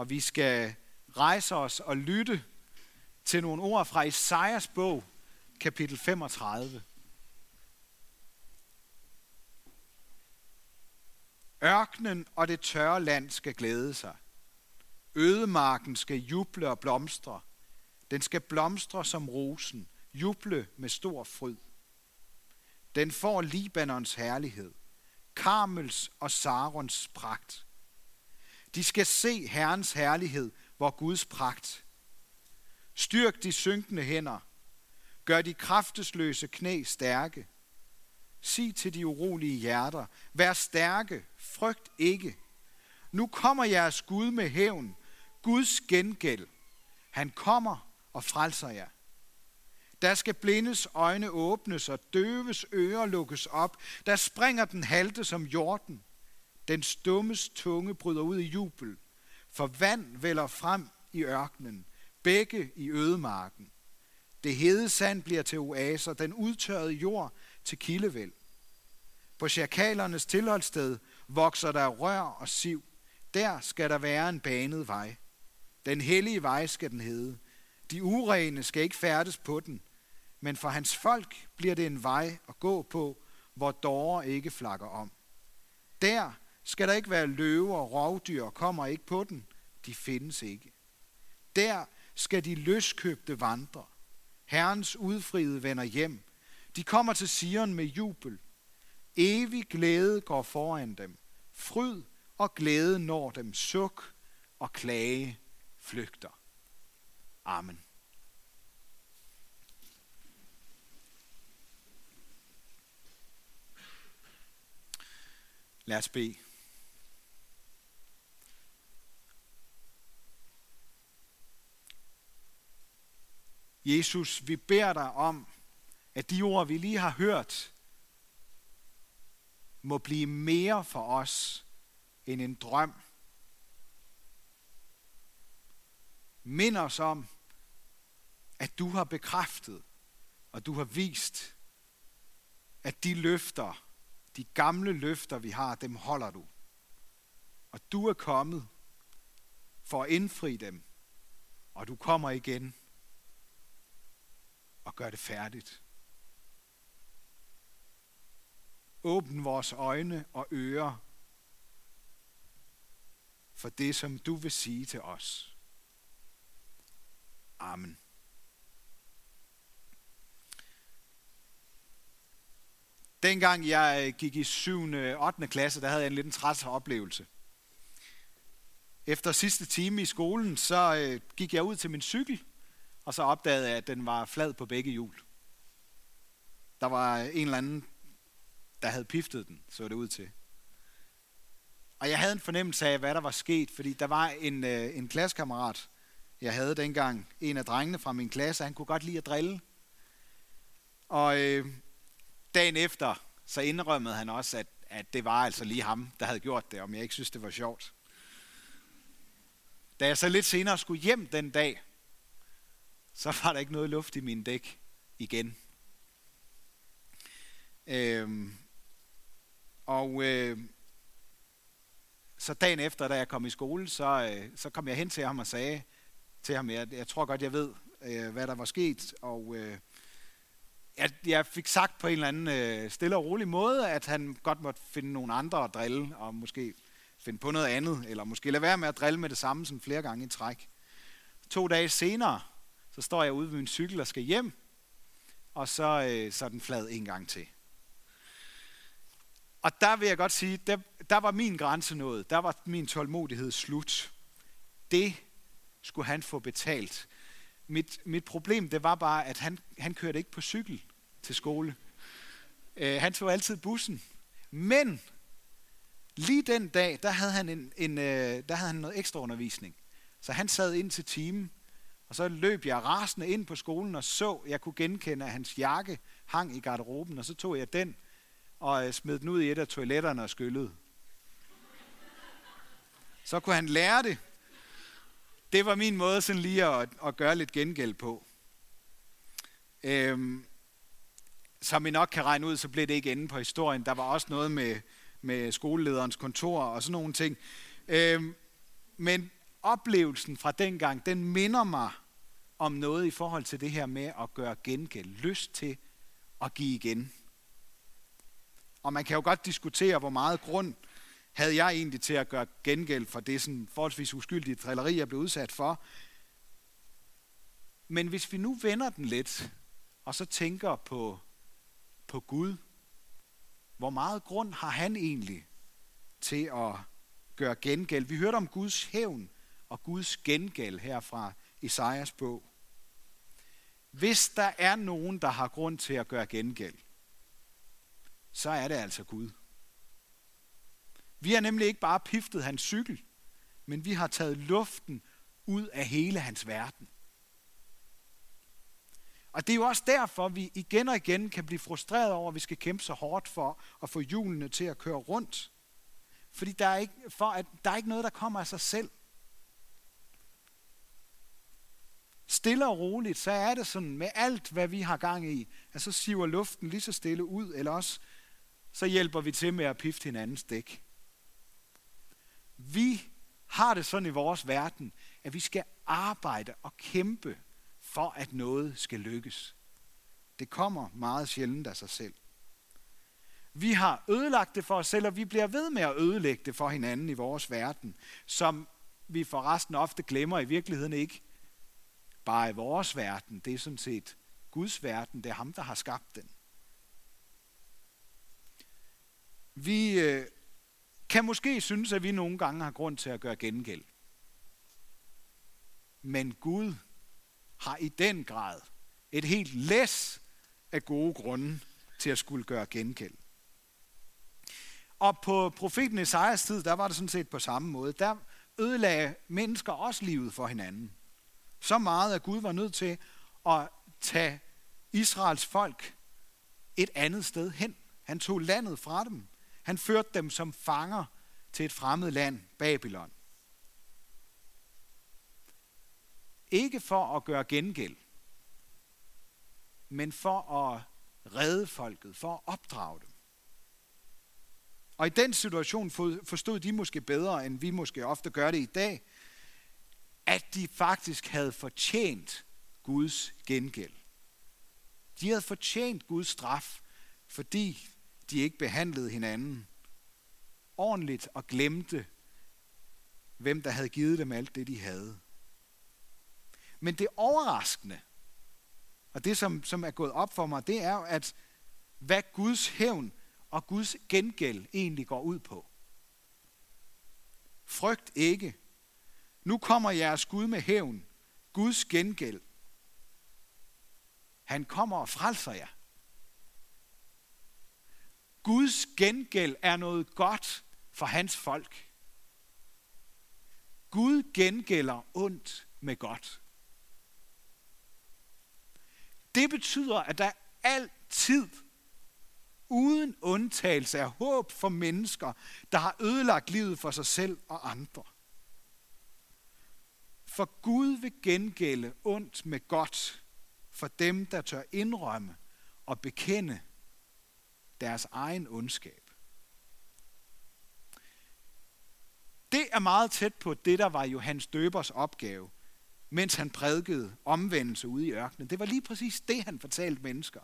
Og vi skal rejse os og lytte til nogle ord fra Isaias bog, kapitel 35. Ørkenen og det tørre land skal glæde sig. Ødemarken skal juble og blomstre. Den skal blomstre som rosen, juble med stor fryd. Den får Libanons herlighed, Karmels og Sarons pragt. De skal se Herrens herlighed, hvor Guds pragt. Styrk de synkende hænder. Gør de kraftesløse knæ stærke. Sig til de urolige hjerter, vær stærke, frygt ikke. Nu kommer jeres Gud med hævn, Guds gengæld. Han kommer og frelser jer. Der skal blindes øjne åbnes og døves ører lukkes op. Der springer den halte som jorden. Den stummes tunge bryder ud i jubel. For vand vælger frem i ørkenen, begge i ødemarken. Det hede sand bliver til oaser, den udtørrede jord til kildevæld. På chakalernes tilholdssted vokser der rør og siv. Der skal der være en banet vej. Den hellige vej skal den hedde. De urene skal ikke færdes på den, men for hans folk bliver det en vej at gå på, hvor dårer ikke flakker om. Der skal der ikke være løver og rovdyr, kommer ikke på den. De findes ikke. Der skal de løskøbte vandre. Herrens udfriede vender hjem. De kommer til Sion med jubel. Evig glæde går foran dem. Fryd og glæde når dem. Suk og klage flygter. Amen. Lad os bede. Jesus, vi beder dig om, at de ord, vi lige har hørt, må blive mere for os end en drøm. Mind os om, at du har bekræftet, og du har vist, at de løfter, de gamle løfter, vi har, dem holder du. Og du er kommet for at indfri dem, og du kommer igen og gør det færdigt. Åbn vores øjne og ører for det, som du vil sige til os. Amen. Dengang jeg gik i 7. og 8. klasse, der havde jeg en lidt en træs oplevelse. Efter sidste time i skolen, så øh, gik jeg ud til min cykel, og så opdagede jeg, at den var flad på begge hjul. Der var en eller anden, der havde piftet den, så det ud til. Og jeg havde en fornemmelse af, hvad der var sket, fordi der var en, øh, en klassekammerat, jeg havde dengang, en af drengene fra min klasse, han kunne godt lide at drille. Og øh, dagen efter, så indrømmede han også, at, at det var altså lige ham, der havde gjort det, om jeg ikke synes, det var sjovt. Da jeg så lidt senere skulle hjem den dag, så var der ikke noget luft i min dæk igen. Øhm, og øh, så dagen efter, da jeg kom i skole, så, øh, så kom jeg hen til ham og sagde til ham, jeg, jeg tror godt, jeg ved, øh, hvad der var sket. Og øh, jeg, jeg fik sagt på en eller anden øh, stille og rolig måde, at han godt måtte finde nogle andre at drille, og måske finde på noget andet, eller måske lade være med at drille med det samme sådan flere gange i træk. To dage senere, så står jeg ude ved min cykel og skal hjem, og så, øh, så er den flad en gang til. Og der vil jeg godt sige, der, der var min grænse nået. Der var min tålmodighed slut. Det skulle han få betalt. Mit, mit problem, det var bare, at han, han kørte ikke på cykel til skole. Øh, han tog altid bussen. Men lige den dag, der havde han, en, en, øh, der havde han noget ekstra undervisning. Så han sad ind til timen, og så løb jeg rasende ind på skolen og så, jeg kunne genkende, at hans jakke hang i garderoben, og så tog jeg den og øh, smed den ud i et af toiletterne og skyllede. Så kunne han lære det. Det var min måde sådan lige at, at gøre lidt gengæld på. Øhm, som I nok kan regne ud, så blev det ikke inde på historien. Der var også noget med, med skolelederens kontor og sådan nogle ting. Øhm, men oplevelsen fra dengang, den minder mig om noget i forhold til det her med at gøre gengæld. Lyst til at give igen. Og man kan jo godt diskutere, hvor meget grund havde jeg egentlig til at gøre gengæld for det sådan forholdsvis uskyldige trilleri, jeg blev udsat for. Men hvis vi nu vender den lidt, og så tænker på, på Gud, hvor meget grund har han egentlig til at gøre gengæld? Vi hørte om Guds hævn og Guds gengæld her fra Esajas bog. Hvis der er nogen, der har grund til at gøre gengæld, så er det altså Gud. Vi har nemlig ikke bare piftet hans cykel, men vi har taget luften ud af hele hans verden. Og det er jo også derfor, vi igen og igen kan blive frustreret over, at vi skal kæmpe så hårdt for at få hjulene til at køre rundt. Fordi der er ikke, for at, der er ikke noget, der kommer af sig selv. Stille og roligt, så er det sådan med alt, hvad vi har gang i, at så siver luften lige så stille ud, eller også så hjælper vi til med at pifte hinandens dæk. Vi har det sådan i vores verden, at vi skal arbejde og kæmpe for, at noget skal lykkes. Det kommer meget sjældent af sig selv. Vi har ødelagt det for os selv, og vi bliver ved med at ødelægge det for hinanden i vores verden, som vi forresten ofte glemmer i virkeligheden ikke bare i vores verden. Det er sådan set Guds verden. Det er ham, der har skabt den. Vi øh, kan måske synes, at vi nogle gange har grund til at gøre gengæld. Men Gud har i den grad et helt læs af gode grunde til at skulle gøre gengæld. Og på profeten Esajas tid, der var det sådan set på samme måde. Der ødelagde mennesker også livet for hinanden. Så meget, at Gud var nødt til at tage Israels folk et andet sted hen. Han tog landet fra dem. Han førte dem som fanger til et fremmed land, Babylon. Ikke for at gøre gengæld, men for at redde folket, for at opdrage dem. Og i den situation forstod de måske bedre, end vi måske ofte gør det i dag, at de faktisk havde fortjent Guds gengæld. De havde fortjent Guds straf, fordi de ikke behandlede hinanden ordentligt og glemte, hvem der havde givet dem alt det, de havde. Men det overraskende, og det som, som er gået op for mig, det er at hvad Guds hævn og Guds gengæld egentlig går ud på. Frygt ikke. Nu kommer jeres Gud med hævn. Guds gengæld. Han kommer og frelser jer. Guds gengæld er noget godt for hans folk. Gud gengælder ondt med godt. Det betyder, at der altid uden undtagelse er håb for mennesker, der har ødelagt livet for sig selv og andre. For Gud vil gengælde ondt med godt for dem, der tør indrømme og bekende deres egen ondskab. Det er meget tæt på det, der var Johannes Døbers opgave, mens han prædikede omvendelse ude i ørkenen. Det var lige præcis det, han fortalte mennesker.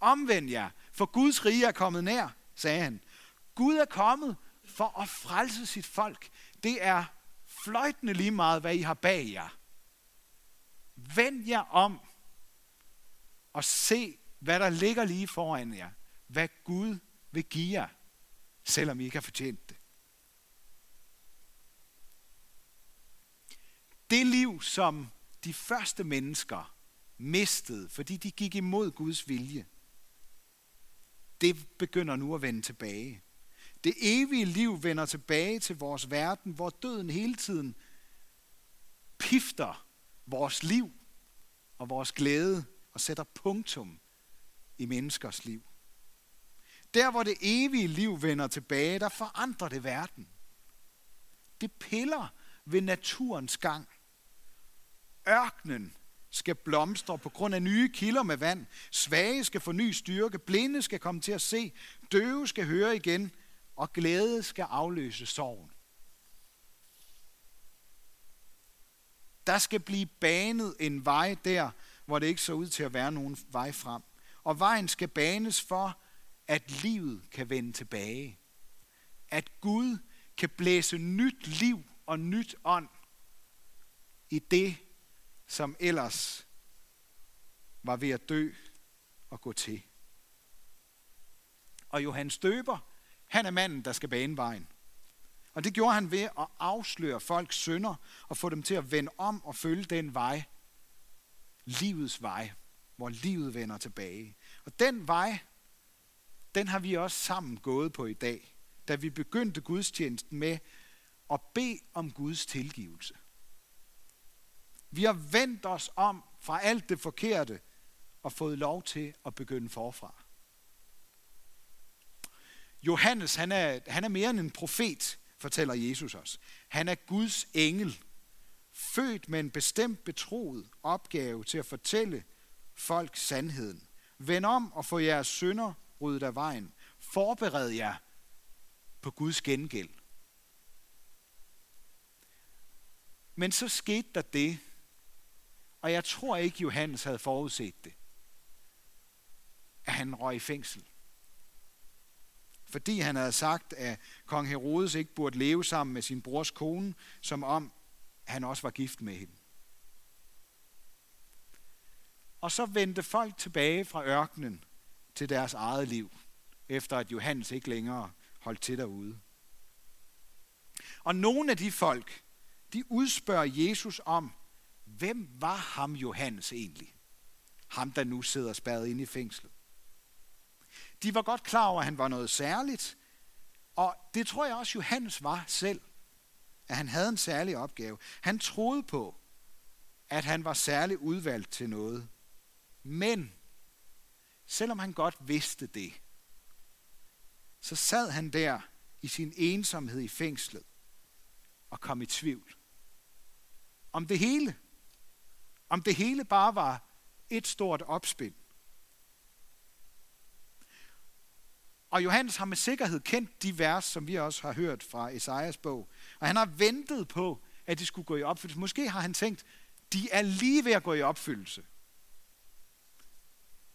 Omvend jer, for Guds rige er kommet nær, sagde han. Gud er kommet for at frelse sit folk. Det er fløjtende lige meget, hvad I har bag jer. Vend jer om og se, hvad der ligger lige foran jer. Hvad Gud vil give jer, selvom I ikke har fortjent det. Det liv, som de første mennesker mistede, fordi de gik imod Guds vilje, det begynder nu at vende tilbage. Det evige liv vender tilbage til vores verden, hvor døden hele tiden pifter vores liv og vores glæde og sætter punktum i menneskers liv. Der, hvor det evige liv vender tilbage, der forandrer det verden. Det piller ved naturens gang. Ørkenen skal blomstre på grund af nye kilder med vand. Svage skal få ny styrke. Blinde skal komme til at se. Døve skal høre igen. Og glæde skal afløse sorgen. Der skal blive banet en vej der, hvor det ikke så ud til at være nogen vej frem. Og vejen skal banes for, at livet kan vende tilbage. At Gud kan blæse nyt liv og nyt ånd i det, som ellers var ved at dø og gå til. Og Johannes Døber, han er manden, der skal bane vejen. Og det gjorde han ved at afsløre folks synder og få dem til at vende om og følge den vej, livets vej, hvor livet vender tilbage. Og den vej, den har vi også sammen gået på i dag, da vi begyndte gudstjenesten med at bede om Guds tilgivelse. Vi har vendt os om fra alt det forkerte og fået lov til at begynde forfra. Johannes, han er, han er mere end en profet, fortæller Jesus os. Han er Guds engel, født med en bestemt betroet opgave til at fortælle folk sandheden. Vend om og få jeres sønder ryddet af vejen. Forbered jer på Guds gengæld. Men så skete der det, og jeg tror ikke, Johannes havde forudset det, at han røg i fængsel. Fordi han havde sagt, at kong Herodes ikke burde leve sammen med sin brors kone, som om han også var gift med hende. Og så vendte folk tilbage fra ørkenen til deres eget liv, efter at Johannes ikke længere holdt til derude. Og nogle af de folk, de udspørger Jesus om, hvem var ham Johannes egentlig? Ham, der nu sidder spærret inde i fængslet. De var godt klar over, at han var noget særligt, og det tror jeg også Johannes var selv, at han havde en særlig opgave. Han troede på, at han var særligt udvalgt til noget. Men, selvom han godt vidste det, så sad han der i sin ensomhed i fængslet og kom i tvivl. Om det hele. Om det hele bare var et stort opspind. Og Johannes har med sikkerhed kendt de vers, som vi også har hørt fra Esajas bog. Og han har ventet på, at de skulle gå i opfyldelse. Måske har han tænkt, de er lige ved at gå i opfyldelse.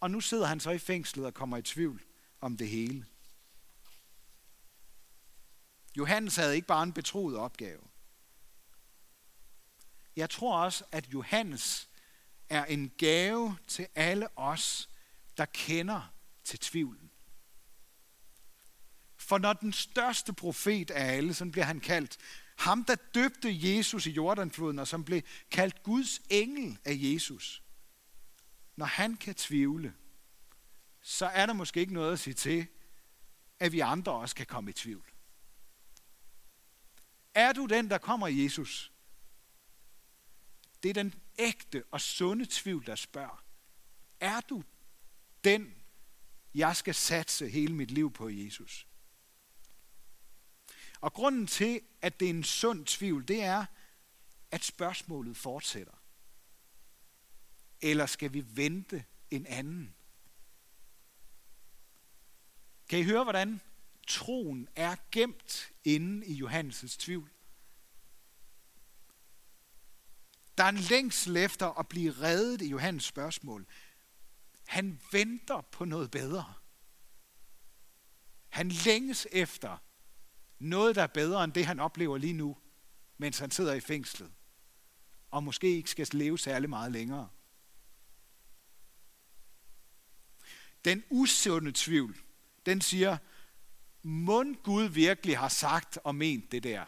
Og nu sidder han så i fængslet og kommer i tvivl om det hele. Johannes havde ikke bare en betroet opgave. Jeg tror også, at Johannes er en gave til alle os, der kender til tvivlen. For når den største profet af alle, sådan bliver han kaldt, ham der døbte Jesus i Jordanfloden, og som blev kaldt Guds engel af Jesus, når han kan tvivle, så er der måske ikke noget at sige til, at vi andre også kan komme i tvivl. Er du den, der kommer Jesus? Det er den ægte og sunde tvivl, der spørger. Er du den, jeg skal satse hele mit liv på Jesus? Og grunden til, at det er en sund tvivl, det er, at spørgsmålet fortsætter. Eller skal vi vente en anden? Kan I høre, hvordan troen er gemt inde i Johannes' tvivl? Der er en længsel efter at blive reddet i Johannes spørgsmål. Han venter på noget bedre. Han længes efter noget, der er bedre end det, han oplever lige nu, mens han sidder i fængslet. Og måske ikke skal leve særlig meget længere. Den usunde tvivl, den siger, mund Gud virkelig har sagt og ment det der.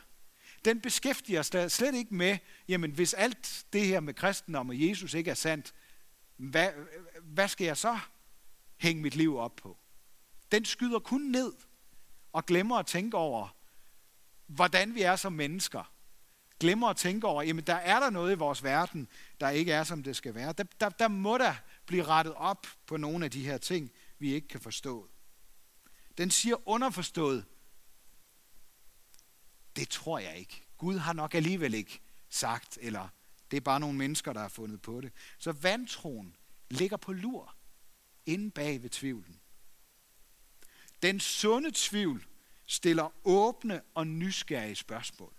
Den beskæftiger sig slet ikke med, jamen hvis alt det her med kristendom og Jesus ikke er sandt, hvad, hvad skal jeg så hænge mit liv op på? Den skyder kun ned og glemmer at tænke over, hvordan vi er som mennesker. Glemmer at tænke over, jamen der er der noget i vores verden, der ikke er, som det skal være. Der, der, der må der blive rettet op på nogle af de her ting, vi ikke kan forstå. Den siger underforstået, det tror jeg ikke. Gud har nok alligevel ikke sagt, eller det er bare nogle mennesker, der har fundet på det. Så vantroen ligger på lur, inde bag ved tvivlen. Den sunde tvivl stiller åbne og nysgerrige spørgsmål.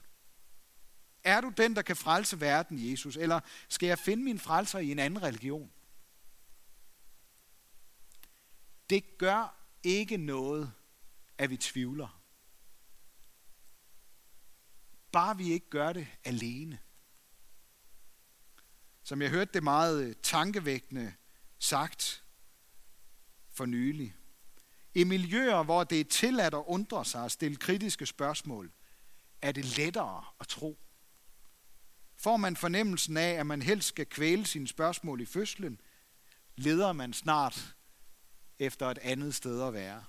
Er du den, der kan frelse verden, Jesus? Eller skal jeg finde min frelser i en anden religion? Det gør ikke noget, at vi tvivler. Bare vi ikke gør det alene. Som jeg hørte det meget tankevækkende sagt for nylig. I miljøer, hvor det er tilladt at undre sig og stille kritiske spørgsmål, er det lettere at tro. Får man fornemmelsen af, at man helst skal kvæle sine spørgsmål i fødslen, leder man snart efter et andet sted at være.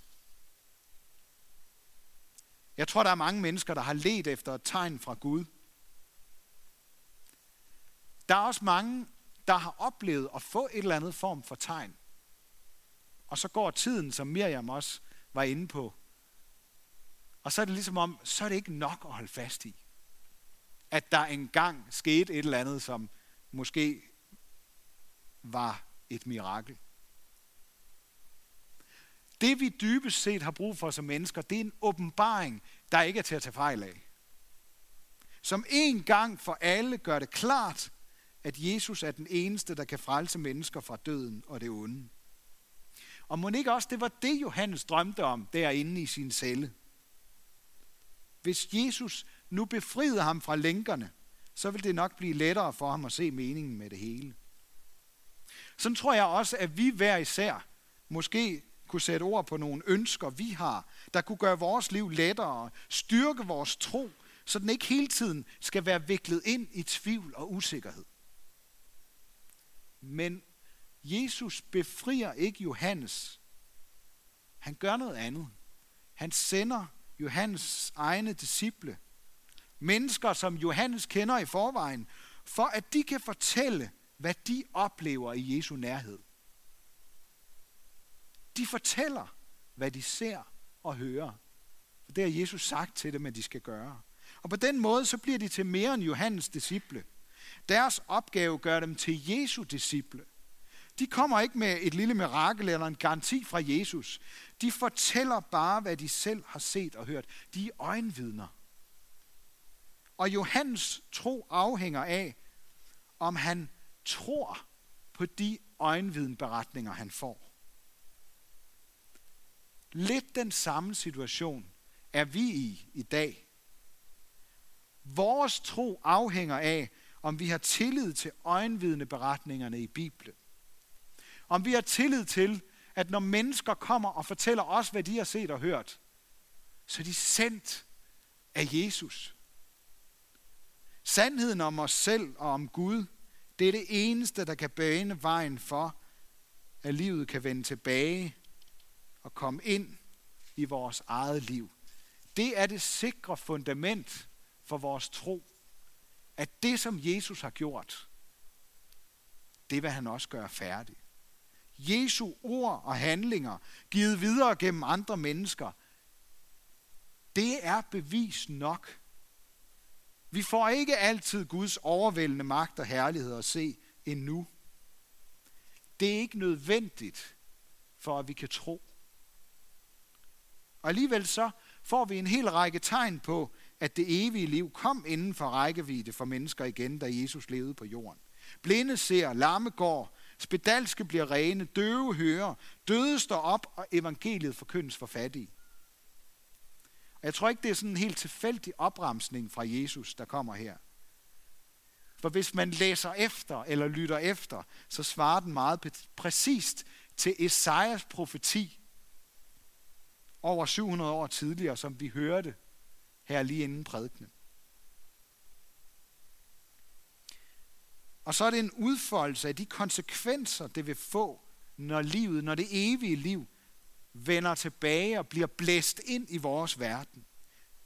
Jeg tror, der er mange mennesker, der har let efter et tegn fra Gud. Der er også mange, der har oplevet at få et eller andet form for tegn. Og så går tiden, som Miriam også var inde på. Og så er det ligesom om, så er det ikke nok at holde fast i. At der engang skete et eller andet, som måske var et mirakel. Det vi dybest set har brug for som mennesker, det er en åbenbaring, der ikke er til at tage fejl af. Som en gang for alle gør det klart, at Jesus er den eneste, der kan frelse mennesker fra døden og det onde. Og må ikke også, det var det, Johannes drømte om derinde i sin celle. Hvis Jesus nu befriede ham fra lænkerne, så vil det nok blive lettere for ham at se meningen med det hele. Sådan tror jeg også, at vi hver især måske kunne sætte ord på nogle ønsker, vi har, der kunne gøre vores liv lettere, styrke vores tro, så den ikke hele tiden skal være viklet ind i tvivl og usikkerhed. Men Jesus befrier ikke Johannes. Han gør noget andet. Han sender Johannes egne disciple, mennesker som Johannes kender i forvejen, for at de kan fortælle, hvad de oplever i Jesu nærhed. De fortæller, hvad de ser og hører. For det har Jesus sagt til dem, at de skal gøre. Og på den måde, så bliver de til mere end Johannes disciple. Deres opgave gør dem til Jesu disciple. De kommer ikke med et lille mirakel eller en garanti fra Jesus. De fortæller bare, hvad de selv har set og hørt. De er øjenvidner. Og Johannes tro afhænger af, om han tror på de øjenvidenberetninger, han får. Lidt den samme situation er vi i i dag. Vores tro afhænger af, om vi har tillid til øjenvidende beretningerne i Bibelen. Om vi har tillid til, at når mennesker kommer og fortæller os, hvad de har set og hørt, så er de sendt af Jesus. Sandheden om os selv og om Gud, det er det eneste, der kan bane vejen for, at livet kan vende tilbage og komme ind i vores eget liv. Det er det sikre fundament for vores tro, at det, som Jesus har gjort, det vil han også gøre færdigt. Jesu ord og handlinger, givet videre gennem andre mennesker, det er bevis nok. Vi får ikke altid Guds overvældende magt og herlighed at se endnu. Det er ikke nødvendigt, for at vi kan tro. Og alligevel så får vi en hel række tegn på, at det evige liv kom inden for rækkevidde for mennesker igen, da Jesus levede på jorden. Blinde ser, lamme går, spedalske bliver rene, døve hører, døde står op, og evangeliet forkyndes for fattige. Og jeg tror ikke, det er sådan en helt tilfældig opremsning fra Jesus, der kommer her. For hvis man læser efter eller lytter efter, så svarer den meget præcist til Esajas profeti over 700 år tidligere, som vi hørte her lige inden prædikenen. Og så er det en udfoldelse af de konsekvenser, det vil få, når livet, når det evige liv, vender tilbage og bliver blæst ind i vores verden.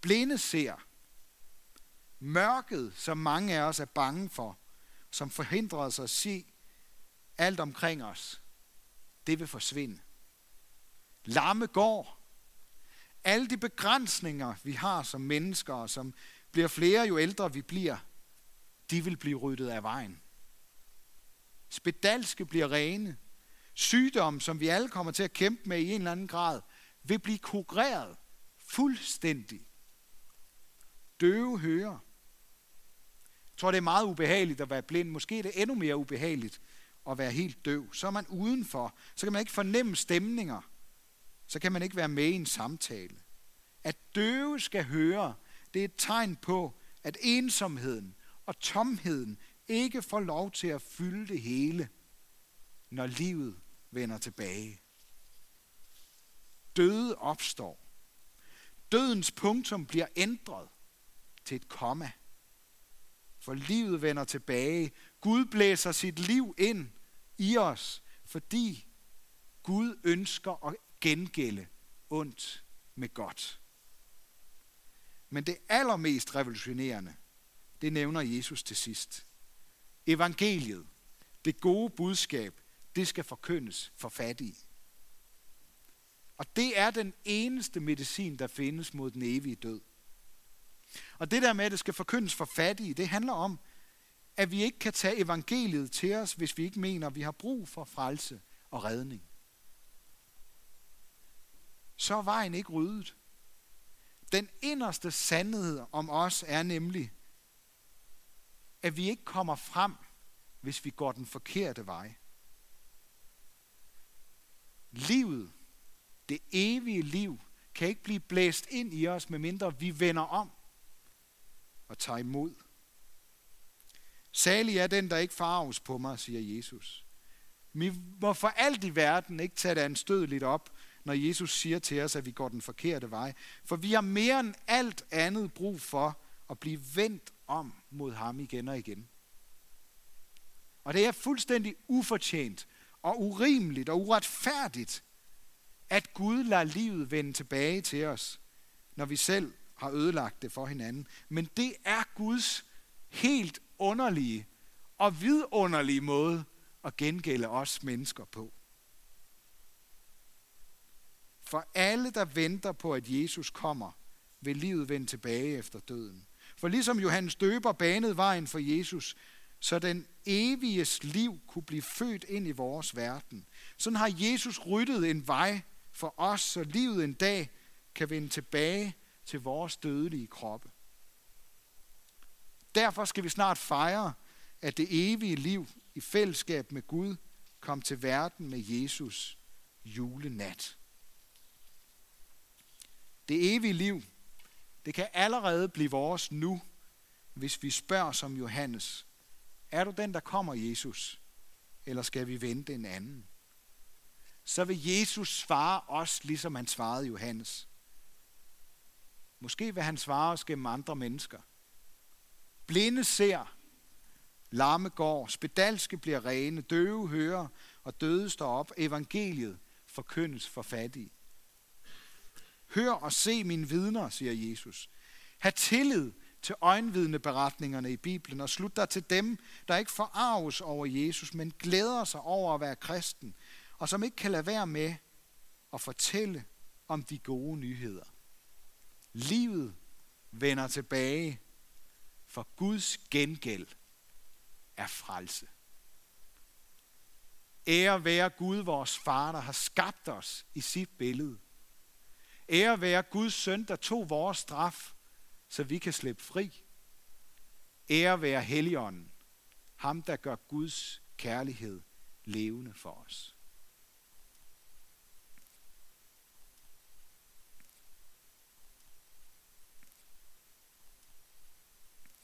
Blinde ser. Mørket, som mange af os er bange for, som forhindrer os at se alt omkring os, det vil forsvinde. Lamme går. Alle de begrænsninger, vi har som mennesker, som bliver flere jo ældre vi bliver, de vil blive ryddet af vejen. Spedalske bliver rene. Sygdom, som vi alle kommer til at kæmpe med i en eller anden grad, vil blive kureret fuldstændig. Døve hører. Jeg tror, det er meget ubehageligt at være blind. Måske er det endnu mere ubehageligt at være helt døv. Så er man udenfor. Så kan man ikke fornemme stemninger. Så kan man ikke være med i en samtale. At døve skal høre, det er et tegn på, at ensomheden og tomheden ikke får lov til at fylde det hele, når livet vender tilbage. Døde opstår. Dødens punktum bliver ændret til et komma. For livet vender tilbage. Gud blæser sit liv ind i os, fordi Gud ønsker at gengælde ondt med godt. Men det allermest revolutionerende, det nævner Jesus til sidst. Evangeliet, det gode budskab, det skal forkyndes for fattige. Og det er den eneste medicin, der findes mod den evige død. Og det der med, at det skal forkyndes for fattige, det handler om, at vi ikke kan tage evangeliet til os, hvis vi ikke mener, at vi har brug for frelse og redning. Så er vejen ikke ryddet. Den inderste sandhed om os er nemlig, at vi ikke kommer frem, hvis vi går den forkerte vej. Livet, det evige liv, kan ikke blive blæst ind i os, medmindre vi vender om og tager imod. Salig er den, der ikke farves på mig, siger Jesus. Vi må for alt i verden ikke tage det anstødeligt op, når Jesus siger til os, at vi går den forkerte vej. For vi har mere end alt andet brug for at blive vendt om mod ham igen og igen. Og det er fuldstændig ufortjent og urimeligt og uretfærdigt, at Gud lader livet vende tilbage til os, når vi selv har ødelagt det for hinanden. Men det er Guds helt underlige og vidunderlige måde at gengælde os mennesker på. For alle, der venter på, at Jesus kommer, vil livet vende tilbage efter døden. For ligesom Johannes døber banede vejen for Jesus, så den eviges liv kunne blive født ind i vores verden. Sådan har Jesus ryddet en vej for os, så livet en dag kan vende tilbage til vores dødelige kroppe. Derfor skal vi snart fejre, at det evige liv i fællesskab med Gud kom til verden med Jesus julenat. Det evige liv, det kan allerede blive vores nu, hvis vi spørger som Johannes, er du den, der kommer, Jesus, eller skal vi vente en anden? Så vil Jesus svare os, ligesom han svarede Johannes. Måske vil han svare os gennem andre mennesker. Blinde ser, lamme går, spedalske bliver rene, døve hører, og døde står op. Evangeliet forkyndes for fattige. Hør og se mine vidner, siger Jesus. Ha' tillid til øjenvidneberetningerne i Bibelen, og slut dig til dem, der ikke forarves over Jesus, men glæder sig over at være kristen, og som ikke kan lade være med at fortælle om de gode nyheder. Livet vender tilbage, for Guds gengæld er frelse. Ære være Gud, vores far, der har skabt os i sit billede. Ære være Guds søn, der tog vores straf, så vi kan slippe fri. Ære være Helligånden, ham der gør Guds kærlighed levende for os.